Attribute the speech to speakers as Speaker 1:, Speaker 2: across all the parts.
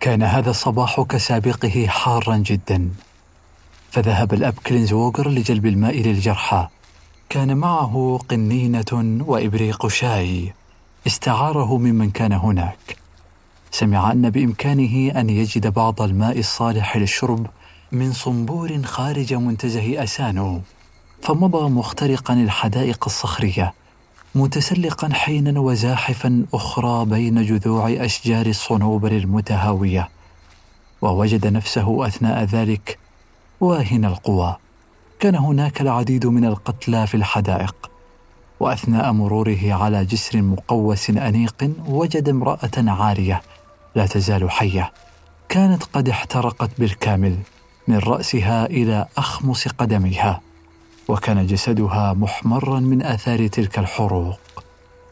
Speaker 1: كان هذا الصباح كسابقه حارا جدا. فذهب الأب كلينزوغر لجلب الماء للجرحى. كان معه قنينة وإبريق شاي. استعاره ممن كان هناك. سمع أن بإمكانه أن يجد بعض الماء الصالح للشرب من صنبور خارج منتزه أسانو. فمضى مخترقا الحدائق الصخرية. متسلقا حينا وزاحفا أخرى بين جذوع أشجار الصنوبر المتهاوية ووجد نفسه أثناء ذلك واهن القوى. كان هناك العديد من القتلى في الحدائق وأثناء مروره على جسر مقوس أنيق وجد امرأة عارية لا تزال حية. كانت قد احترقت بالكامل من رأسها إلى أخمص قدميها. وكان جسدها محمرا من آثار تلك الحروق.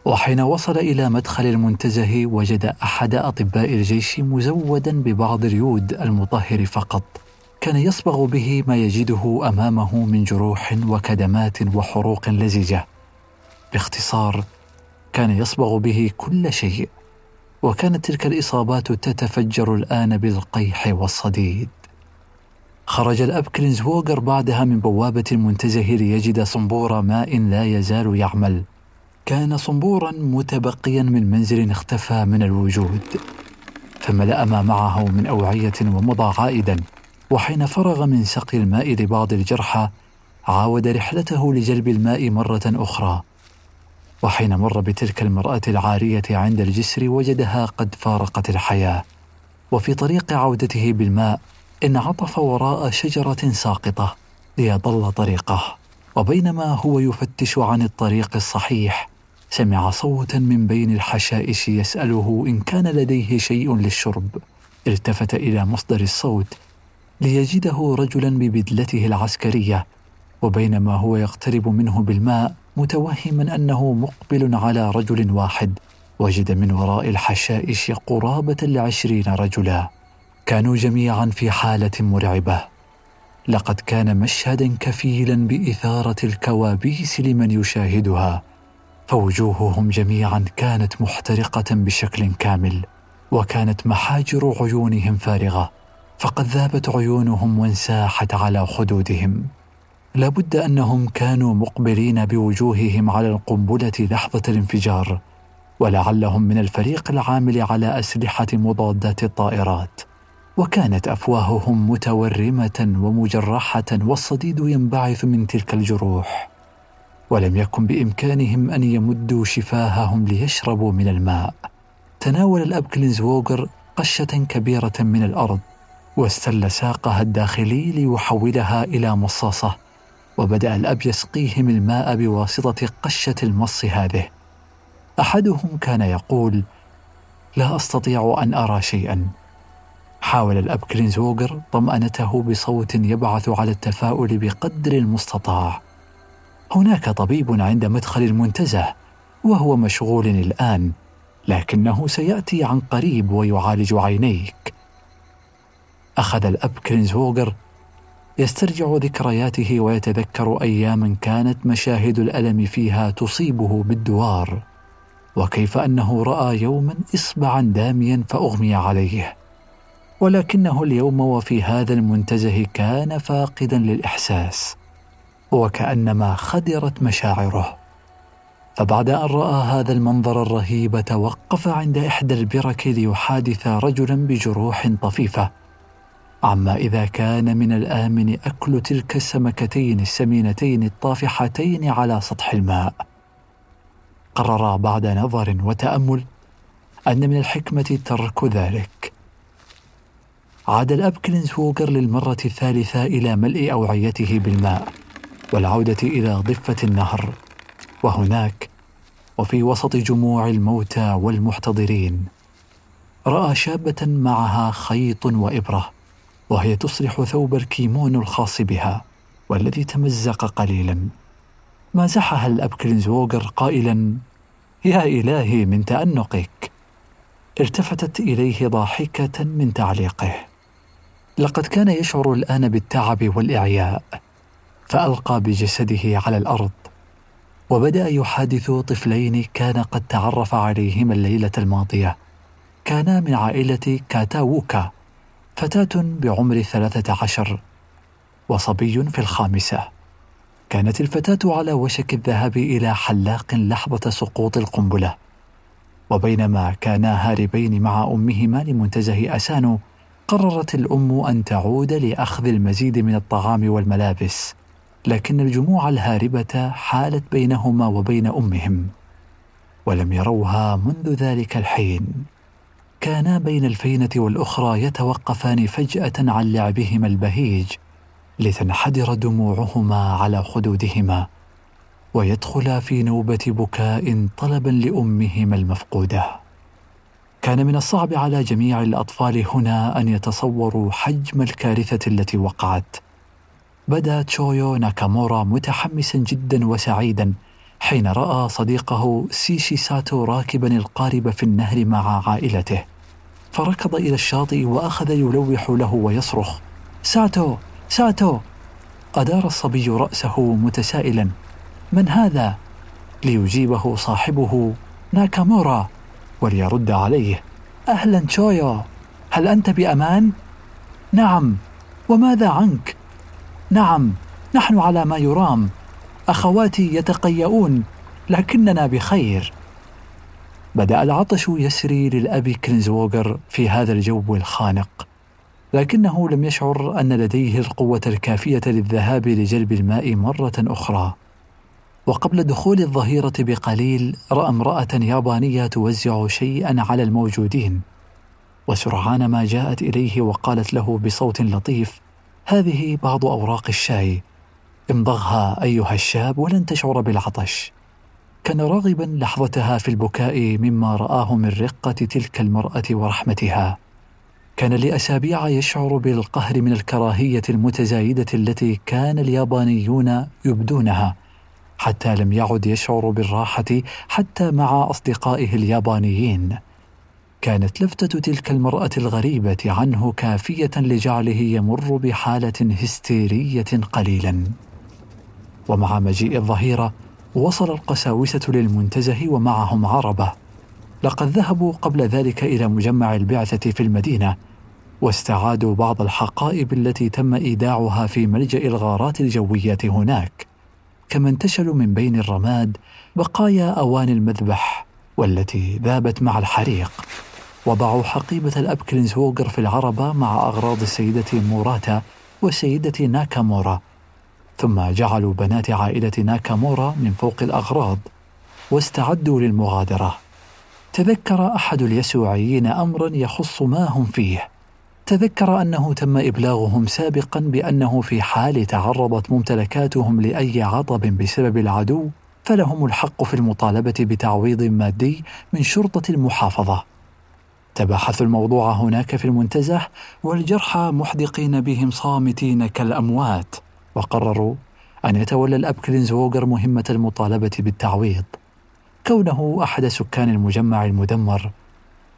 Speaker 1: وحين وصل إلى مدخل المنتزه وجد أحد أطباء الجيش مزودا ببعض اليود المطهر فقط. كان يصبغ به ما يجده أمامه من جروح وكدمات وحروق لزجة. باختصار كان يصبغ به كل شيء. وكانت تلك الإصابات تتفجر الآن بالقيح والصديد. خرج الاب كلينزووغر بعدها من بوابة المنتزه ليجد صنبور ماء لا يزال يعمل. كان صنبورا متبقيا من منزل اختفى من الوجود فملأ ما معه من أوعية ومضى عائدا. وحين فرغ من سقي الماء لبعض الجرحى عاود رحلته لجلب الماء مرة أخرى. وحين مر بتلك المرأة العارية عند الجسر وجدها قد فارقت الحياة. وفي طريق عودته بالماء انعطف وراء شجرة ساقطة ليضل طريقه وبينما هو يفتش عن الطريق الصحيح. سمع صوتا من بين الحشائش يسأله إن كان لديه شيء للشرب. التفت إلى مصدر الصوت ليجده رجلا ببدلته العسكرية وبينما هو يقترب منه بالماء متوهما أنه مقبل على رجل واحد. وجد من وراء الحشائش قرابة لعشرين رجلا. كانوا جميعا في حالة مرعبة. لقد كان مشهدا كفيلا بإثارة الكوابيس لمن يشاهدها. فوجوههم جميعا كانت محترقة بشكل كامل وكانت محاجر عيونهم فارغة. فقد ذابت عيونهم وانساحت على خدودهم لابد أنهم كانوا مقبلين بوجوههم على القنبلة لحظة الانفجار ولعلهم من الفريق العامل على أسلحة مضادات الطائرات. وكانت أفواههم متورمة ومجرحة والصديد ينبعث من تلك الجروح. ولم يكن بإمكانهم أن يمدوا شفاههم ليشربوا من الماء. تناول الأب كلينزووغر قشة كبيرة من الأرض واستل ساقها الداخلي ليحولها إلى مصاصة وبدأ الأب يسقيهم الماء بواسطة قشة المص هذه. أحدهم كان يقول لا أستطيع أن أرى شيئا. حاول الاب كلينزوغر طمأنته بصوت يبعث على التفاؤل بقدر المستطاع. هناك طبيب عند مدخل المنتزه وهو مشغول الآن لكنه سيأتي عن قريب ويعالج عينيك. أخذ الأب كرينزهوغر يسترجع ذكرياته ويتذكر أياما كانت مشاهد الألم فيها تصيبه بالدوار وكيف أنه رأى يوما إصبعا داميا فأغمي عليه. ولكنه اليوم وفي هذا المنتزه كان فاقدا للإحساس وكأنما خدرت مشاعره. فبعد أن رأى هذا المنظر الرهيب توقف عند إحدى البرك ليحادث رجلا بجروح طفيفة. عما إذا كان من الآمن أكل تلك السمكتين السمينتين الطافحتين على سطح الماء. قرر بعد نظر وتأمل أن من الحكمة ترك ذلك. عاد الاب كلينزهوغر للمرة الثالثة إلى ملء أوعيته بالماء والعودة إلى ضفة النهر. وهناك وفي وسط جموع الموتى والمحتضرين رأى شابة معها خيط وإبرة وهي تصلح ثوب الكيمون الخاص بها والذي تمزق قليلا. مازحها الأب كلينزوغر قائلا يا إلهي من تأنقك. التفتت إليه ضاحكة من تعليقه. لقد كان يشعر الآن بالتعب والإعياء فألقى بجسده على الأرض وبدأ يحادث طفلين كان قد تعرف عليهما الليلة الماضية. كانا من عائلة كاتاووكا فتاة بعمر ثلاثة عشر وصبي في الخامسة. كانت الفتاة على وشك الذهاب إلى حلاق لحظة سقوط القنبلة. وبينما كانا هاربين مع أمهما لمنتزه أسانو قررت الأم أن تعود لأخذ المزيد من الطعام والملابس لكن الجموع الهاربة حالت بينهما وبين أمهم ولم يروها منذ ذلك الحين. كانا بين الفينة والأخرى يتوقفان فجأة عن لعبهما البهيج لتنحدر دموعهما على خدودهما ويدخلا في نوبة بكاء طلبا لأمهما المفقودة. كان من الصعب على جميع الأطفال هنا أن يتصوروا حجم الكارثة التي وقعت. بدأ تشويو ناكامورا متحمسا جدا وسعيدا حين رأى صديقه سيشي ساتو راكبا القارب في النهر مع عائلته. فركض إلى الشاطئ وأخذ يلوح له ويصرخ ساتو! ساتو! أدار الصبي رأسه متسائلا. من هذا؟ ليجيبه صاحبه ناكامورا. وليرد عليه. أهلا تشويو هل أنت بأمان؟ نعم. وماذا عنك؟ نعم نحن على ما يرام. أخواتي يتقيؤون لكننا بخير. بدأ العطش يسري للأب كلينزوغر في هذا الجو الخانق. لكنه لم يشعر أن لديه القوة الكافية للذهاب لجلب الماء مرة أخرى. وقبل دخول الظهيرة بقليل رأى امرأة يابانية توزع شيئا على الموجودين. وسرعان ما جاءت إليه وقالت له بصوت لطيف هذه بعض أوراق الشاي. امضغها أيها الشاب ولن تشعر بالعطش. كان راغبا لحظتها في البكاء مما رآه من رقة تلك المرأة ورحمتها. كان لأسابيع يشعر بالقهر من الكراهية المتزايدة التي كان اليابانيون يبدونها. حتى لم يعد يشعر بالراحة حتى مع أصدقائه اليابانيين. كانت لفتة تلك المرأة الغريبة عنه كافية لجعله يمر بحالة هستيرية قليلا. ومع مجيء الظهيرة وصل القساوسة للمنتزه ومعهم عربة. لقد ذهبوا قبل ذلك إلى مجمع البعثة في المدينة واستعادوا بعض الحقائب التي تم إيداعها في ملجأ الغارات الجوية هناك. كما انتشلوا من بين الرماد بقايا اواني المذبح والتي ذابت مع الحريق. وضعوا حقيبة الأب كلينزوغر في العربة مع أغراض السيدة موراتا والسيدة ناكامورا ثم جعلوا بنات عائلة ناكامورا من فوق الأغراض واستعدوا للمغادرة. تذكر أحد اليسوعيين أمرا يخص ما هم فيه. تذكر أنه تم إبلاغهم سابقا بأنه في حال تعرضت ممتلكاتهم لأي عطب بسبب العدو فلهم الحق في المطالبة بتعويض مادي من شرطة المحافظة. تباحثوا الموضوع هناك في المنتزه والجرحى محدقين بهم صامتين كالأموات وقرروا أن يتولى الأب كلينزوغر مهمة المطالبة بالتعويض. كونه أحد سكان المجمع المدمر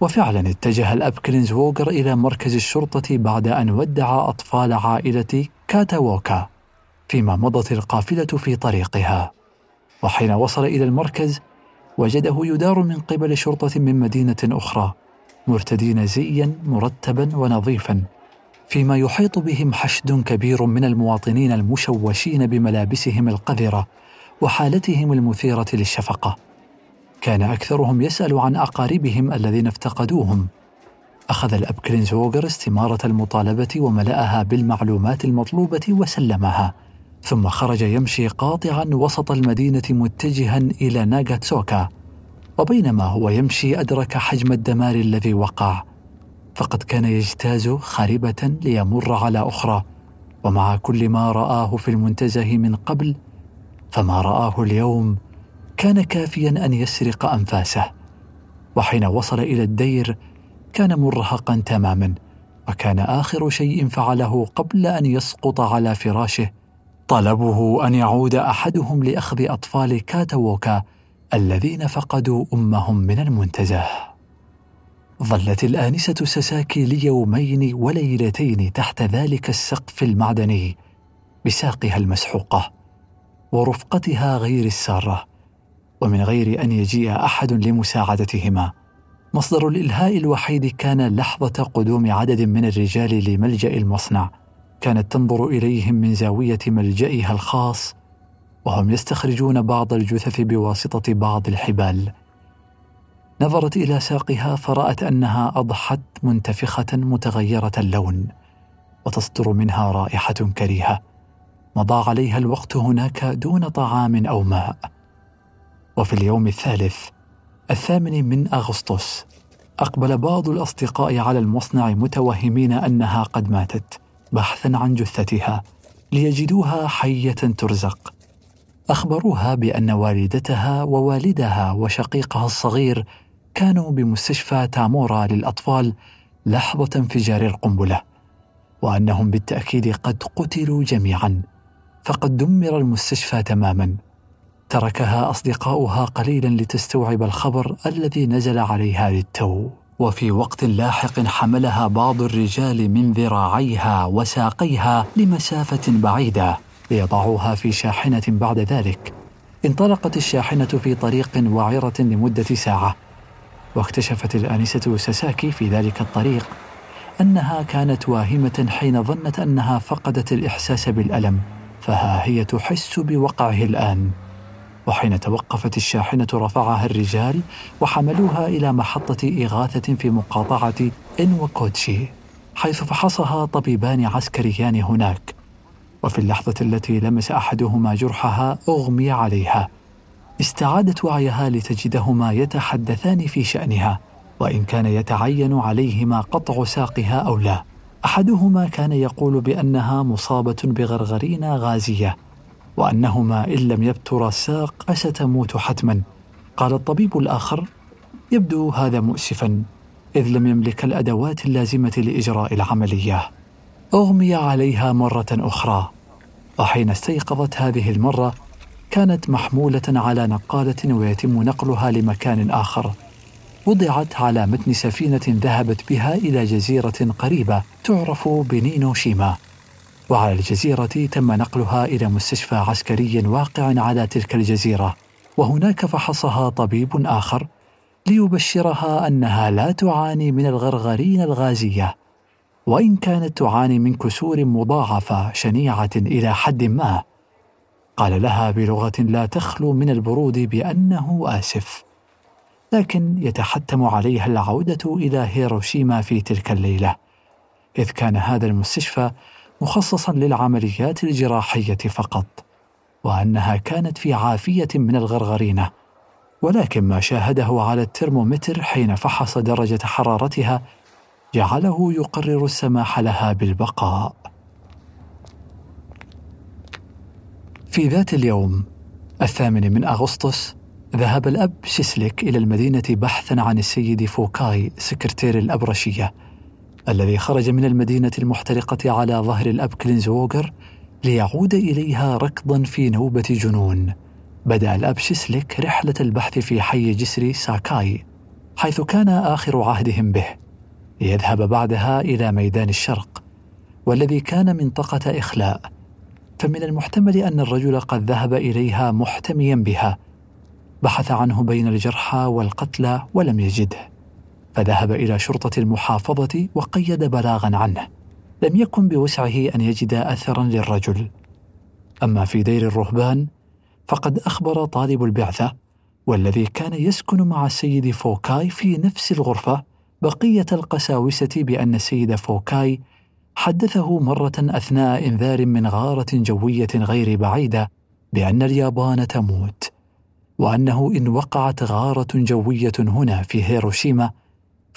Speaker 1: وفعلا اتجه الأب كلينزوغر إلى مركز الشرطة بعد أن ودع أطفال عائلة كاتاووكا فيما مضت القافلة في طريقها. وحين وصل إلى المركز وجده يدار من قبل شرطة من مدينة أخرى مرتدين زيا مرتبا ونظيفا فيما يحيط بهم حشد كبير من المواطنين المشوشين بملابسهم القذرة وحالتهم المثيرة للشفقة. كان أكثرهم يسأل عن أقاربهم الذين افتقدوهم. أخذ الأب كلينزوغر استمارة المطالبة وملأها بالمعلومات المطلوبة وسلمها ثم خرج يمشي قاطعا وسط المدينة متجها إلى ناغاتسوكا وبينما هو يمشي أدرك حجم الدمار الذي وقع. فقد كان يجتاز خاربة ليمر على أخرى ومع كل ما رآه في المنتزه من قبل فما رآه اليوم كان كافيا أن يسرق أنفاسه وحين وصل إلى الدير كان مرهقا تماما وكان آخر شيء فعله قبل أن يسقط على فراشه طلبه أن يعود أحدهم لأخذ أطفال كاتاووكا الذين فقدوا أمهم من المنتزه. ظلت الآنسة سساكي ليومين وليلتين تحت ذلك السقف المعدني بساقها المسحوقة ورفقتها غير السارة. ومن غير أن يجيء أحد لمساعدتهما. مصدر الإلهاء الوحيد كان لحظة قدوم عدد من الرجال لملجأ المصنع. كانت تنظر إليهم من زاوية ملجئها الخاص وهم يستخرجون بعض الجثث بواسطة بعض الحبال. نظرت إلى ساقها فرأت أنها أضحت منتفخة متغيرة اللون وتصدر منها رائحة كريهة. مضى عليها الوقت هناك دون طعام أو ماء. وفي اليوم الثالث الثامن من أغسطس أقبل بعض الأصدقاء على المصنع متوهمين أنها قد ماتت بحثا عن جثتها ليجدوها حية ترزق. أخبروها بأن والدتها ووالدها وشقيقها الصغير كانوا بمستشفى تامورا للأطفال لحظة انفجار القنبلة وأنهم بالتأكيد قد قتلوا جميعا فقد دمر المستشفى تماما. تركها أصدقاؤها قليلا لتستوعب الخبر الذي نزل عليها للتو. وفي وقت لاحق حملها بعض الرجال من ذراعيها وساقيها لمسافة بعيدة ليضعوها في شاحنة بعد ذلك. انطلقت الشاحنة في طريق وعرة لمدة ساعة. واكتشفت الآنسة ساساكي في ذلك الطريق أنها كانت واهمة حين ظنت أنها فقدت الإحساس بالألم فها هي تحس بوقعه الآن. وحين توقفت الشاحنة رفعها الرجال وحملوها إلى محطة إغاثة في مقاطعة إنوكوتشي حيث فحصها طبيبان عسكريان هناك. وفي اللحظة التي لمس أحدهما جرحها أغمي عليها. استعادت وعيها لتجدهما يتحدثان في شأنها وإن كان يتعين عليهما قطع ساقها أو لا. أحدهما كان يقول بأنها مصابة بغرغرينا غازية. وأنهما إن لم يبتر الساق فستموت حتما. قال الطبيب الآخر يبدو هذا مؤسفا إذ لم يملك الأدوات اللازمة لإجراء العملية. أغمي عليها مرة أخرى وحين استيقظت هذه المرة كانت محمولة على نقالة ويتم نقلها لمكان آخر. وضعت على متن سفينة ذهبت بها إلى جزيرة قريبة تعرف بنينوشيما. وعلى الجزيرة تم نقلها إلى مستشفى عسكري واقع على تلك الجزيرة وهناك فحصها طبيب آخر ليبشرها أنها لا تعاني من الغرغرين الغازية وإن كانت تعاني من كسور مضاعفة شنيعة إلى حد ما. قال لها بلغة لا تخلو من البرود بأنه آسف لكن يتحتم عليها العودة إلى هيروشيما في تلك الليلة إذ كان هذا المستشفى مخصصا للعمليات الجراحية فقط وأنها كانت في عافية من الغرغرينة. ولكن ما شاهده على الترمومتر حين فحص درجة حرارتها جعله يقرر السماح لها بالبقاء. في ذات اليوم الثامن من أغسطس ذهب الأب شيسليك إلى المدينة بحثا عن السيد فوكاي سكرتير الأبرشية. الذي خرج من المدينة المحترقة على ظهر الأب كلينزوغر ليعود إليها ركضا في نوبة جنون. بدأ الأب شيسليك رحلة البحث في حي جسر ساكاي حيث كان آخر عهدهم به. ليذهب بعدها إلى ميدان الشرق والذي كان منطقة إخلاء. فمن المحتمل أن الرجل قد ذهب إليها محتميا بها. بحث عنه بين الجرحى والقتلى ولم يجده. فذهب إلى شرطة المحافظة وقيد بلاغا عنه. لم يكن بوسعه أن يجد اثرا للرجل. أما في دير الرهبان فقد أخبر طالب البعثة والذي كان يسكن مع السيد فوكاي في نفس الغرفة بقية القساوسة بأن السيد فوكاي حدثه مرة أثناء إنذار من غارة جوية غير بعيدة بأن اليابان تموت وأنه إن وقعت غارة جوية هنا في هيروشيما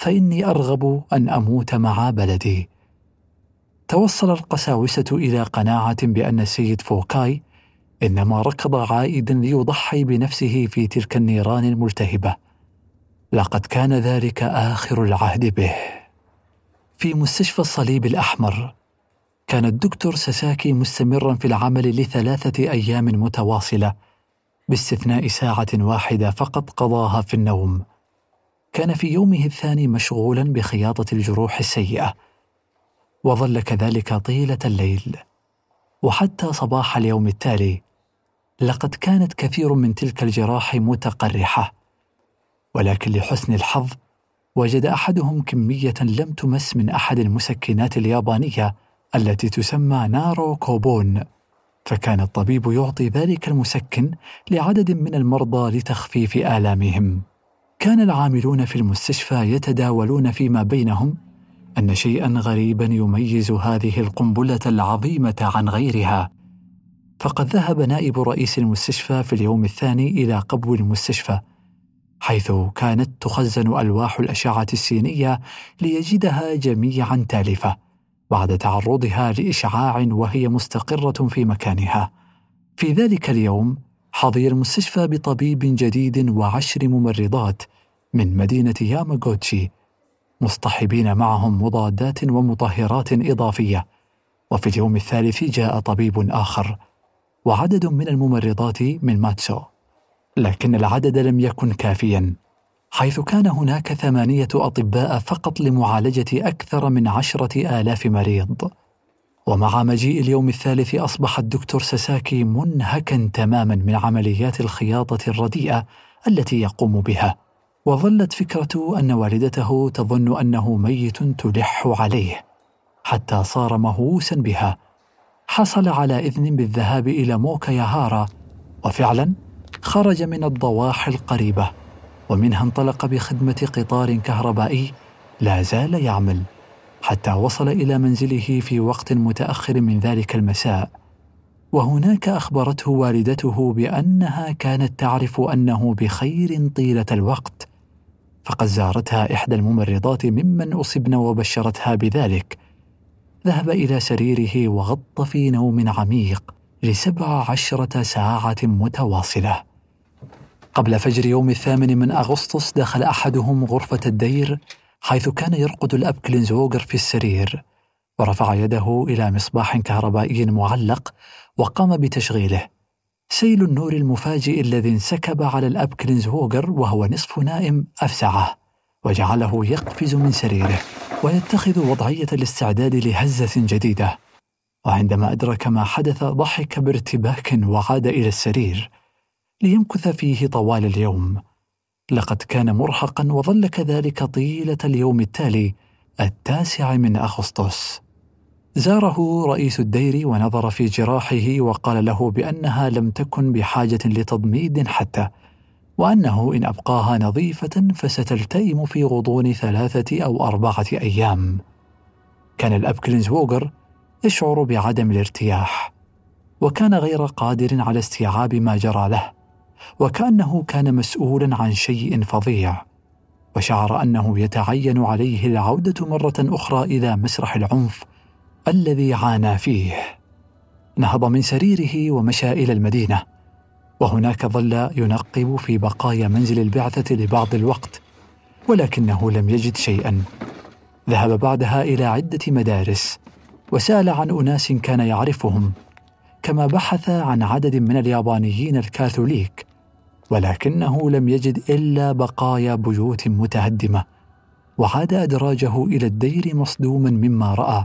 Speaker 1: فإني أرغب أن أموت مع بلدي. توصل القساوسة إلى قناعة بأن السيد فوكاي إنما ركض عائدا ليضحي بنفسه في تلك النيران الملتهبة. لقد كان ذلك آخر العهد به. في مستشفى الصليب الأحمر كان الدكتور ساساكي مستمرا في العمل لثلاثة أيام متواصلة باستثناء ساعة واحدة فقط قضاها في النوم. كان في يومه الثاني مشغولا بخياطة الجروح السيئة وظل كذلك طيلة الليل. وحتى صباح اليوم التالي لقد كانت كثير من تلك الجراح متقرحة ولكن لحسن الحظ وجد أحدهم كمية لم تمس من أحد المسكنات اليابانية التي تسمى نارو كوبون. فكان الطبيب يعطي ذلك المسكن لعدد من المرضى لتخفيف آلامهم. كان العاملون في المستشفى يتداولون فيما بينهم أن شيئا غريبا يميز هذه القنبلة العظيمة عن غيرها. فقد ذهب نائب رئيس المستشفى في اليوم الثاني إلى قبو المستشفى حيث كانت تخزن ألواح الأشعة السينية ليجدها جميعا تالفة بعد تعرضها لإشعاع وهي مستقرة في مكانها. في ذلك اليوم حظي المستشفى بطبيب جديد وعشر ممرضات من مدينة ياماغوتشي مصطحبين معهم مضادات ومطهرات إضافية وفي اليوم الثالث جاء طبيب آخر وعدد من الممرضات من ماتسو لكن العدد لم يكن كافيا حيث كان هناك ثمانية أطباء فقط لمعالجة أكثر من عشرة آلاف مريض. ومع مجيء اليوم الثالث أصبح الدكتور ساساكي منهكا تماما من عمليات الخياطة الرديئة التي يقوم بها. وظلت فكرة أن والدته تظن أنه ميت تلح عليه حتى صار مهووسا بها. حصل على إذن بالذهاب إلى موكاياهارا وفعلا خرج من الضواحي القريبة ومنها انطلق بخدمة قطار كهربائي لا زال يعمل حتى وصل إلى منزله في وقت متأخر من ذلك المساء. وهناك أخبرته والدته بأنها كانت تعرف أنه بخير طيلة الوقت فقد زارتها إحدى الممرضات ممن أصبن وبشرتها بذلك. ذهب إلى سريره وغط في نوم عميق لسبع عشرة ساعة متواصلة. قبل فجر يوم الثامن من أغسطس دخل أحدهم غرفة الدير حيث كان يرقد الاب كلينزوغر في السرير. ورفع يده إلى مصباح كهربائي معلق وقام بتشغيله. سيل النور المفاجئ الذي انسكب على الأب كلينزوغر وهو نصف نائم أفزعه وجعله يقفز من سريره ويتخذ وضعية الاستعداد لهزة جديدة. وعندما أدرك ما حدث ضحك بارتباك وعاد إلى السرير ليمكث فيه طوال اليوم. لقد كان مرهقا وظل كذلك طيلة اليوم التالي التاسع من أغسطس. زاره رئيس الدير ونظر في جراحه وقال له بأنها لم تكن بحاجة لتضميد حتى وأنه إن أبقاها نظيفة فستلتئم في غضون ثلاثة أو أربعة أيام. كان الأب كلينزوغر يشعر بعدم الارتياح وكان غير قادر على استيعاب ما جرى له وكأنه كان مسؤولا عن شيء فظيع وشعر أنه يتعين عليه العودة مرة أخرى إلى مسرح العنف الذي عانى فيه. نهض من سريره ومشى إلى المدينة وهناك ظل ينقب في بقايا منزل البعثة لبعض الوقت ولكنه لم يجد شيئا. ذهب بعدها إلى عدة مدارس وسأل عن أناس كان يعرفهم كما بحث عن عدد من اليابانيين الكاثوليك ولكنه لم يجد إلا بقايا بيوت متهدمة وعاد أدراجه إلى الدير مصدوما مما رأى.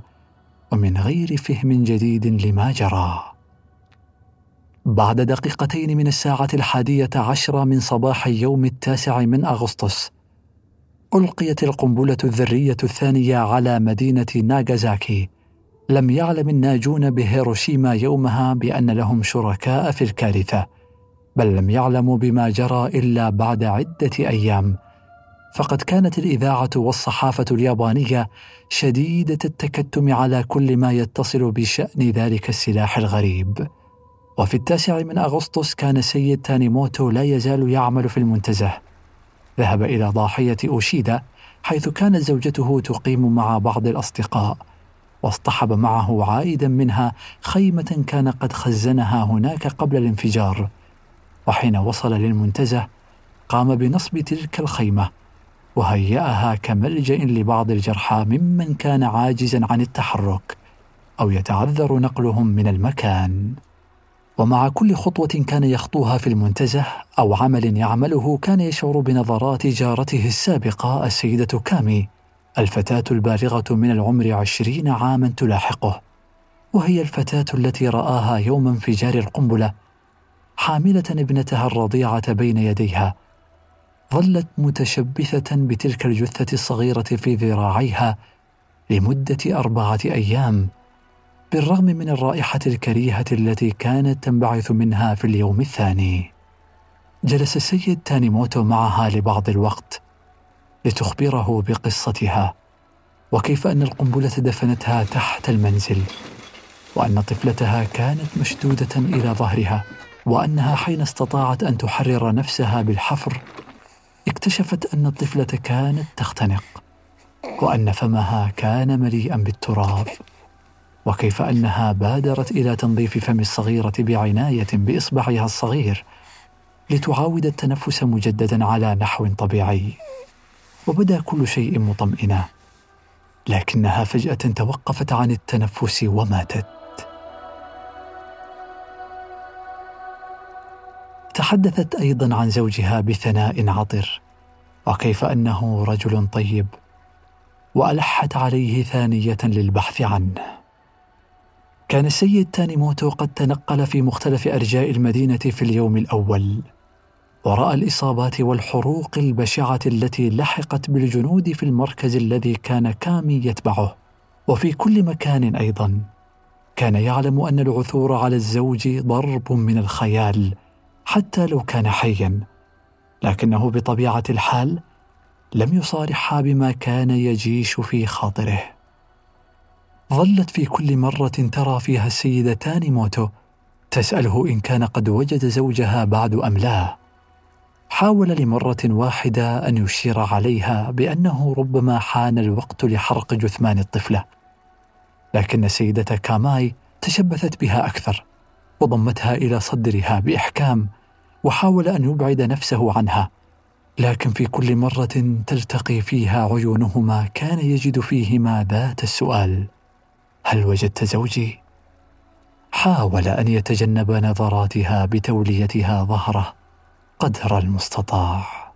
Speaker 1: ومن غير فهم جديد لما جرى. بعد دقيقتين من الساعة الحادية عشرة من صباح اليوم التاسع من أغسطس ألقيت القنبلة الذرية الثانية على مدينة ناغازاكي. لم يعلم الناجون بهيروشيما يومها بأن لهم شركاء في الكارثة بل لم يعلموا بما جرى إلا بعد عدة أيام. فقد كانت الإذاعة والصحافة اليابانية شديدة التكتم على كل ما يتصل بشأن ذلك السلاح الغريب. وفي التاسع من أغسطس كان سيد تانيموتو لا يزال يعمل في المنتزه. ذهب إلى ضاحية أوشيدا حيث كانت زوجته تقيم مع بعض الأصدقاء واصطحب معه عائدا منها خيمة كان قد خزنها هناك قبل الانفجار. وحين وصل للمنتزه قام بنصب تلك الخيمة. وهيأها كملجأ لبعض الجرحى ممن كان عاجزا عن التحرك أو يتعذر نقلهم من المكان. ومع كل خطوة كان يخطوها في المنتزه أو عمل يعمله كان يشعر بنظرات جارته السابقة السيدة كامي الفتاة البالغة من العمر عشرين عاما تلاحقه. وهي الفتاة التي رآها يوم انفجار القنبلة حاملة ابنتها الرضيعة بين يديها ظلت متشبثة بتلك الجثة الصغيرة في ذراعيها لمدة أربعة أيام بالرغم من الرائحة الكريهة التي كانت تنبعث منها في اليوم الثاني. جلس السيد تانيموتو معها لبعض الوقت لتخبره بقصتها وكيف أن القنبلة دفنتها تحت المنزل وأن طفلتها كانت مشدودة إلى ظهرها وأنها حين استطاعت أن تحرر نفسها بالحفر اكتشفت أن الطفلة كانت تختنق وأن فمها كان مليئا بالتراب وكيف أنها بادرت إلى تنظيف فم الصغيرة بعناية بإصبعها الصغير لتعاود التنفس مجددا على نحو طبيعي. وبدا كل شيء مطمئنا لكنها فجأة توقفت عن التنفس وماتت. تحدثت أيضا عن زوجها بثناء عطر وكيف أنه رجل طيب وألحت عليه ثانية للبحث عنه. كان السيد تانيموتو قد تنقل في مختلف أرجاء المدينة في اليوم الأول وراى الإصابات والحروق البشعة التي لحقت بالجنود في المركز الذي كان كامي يتبعه. وفي كل مكان أيضا كان يعلم أن العثور على الزوج ضرب من الخيال حتى لو كان حيا لكنه بطبيعة الحال لم يصارحها بما كان يجيش في خاطره. ظلت في كل مرة ترى فيها السيده تانيموتو تسأله إن كان قد وجد زوجها بعد أم لا. حاول لمرة واحدة أن يشير عليها بأنه ربما حان الوقت لحرق جثمان الطفلة لكن السيدة كاماي تشبثت بها أكثر. وضمتها إلى صدرها بإحكام وحاول أن يبعد نفسه عنها. لكن في كل مرة تلتقي فيها عيونهما كان يجد فيهما ذات السؤال هل وجدت زوجي؟ حاول أن يتجنب نظراتها بتوليتها ظهره قدر المستطاع.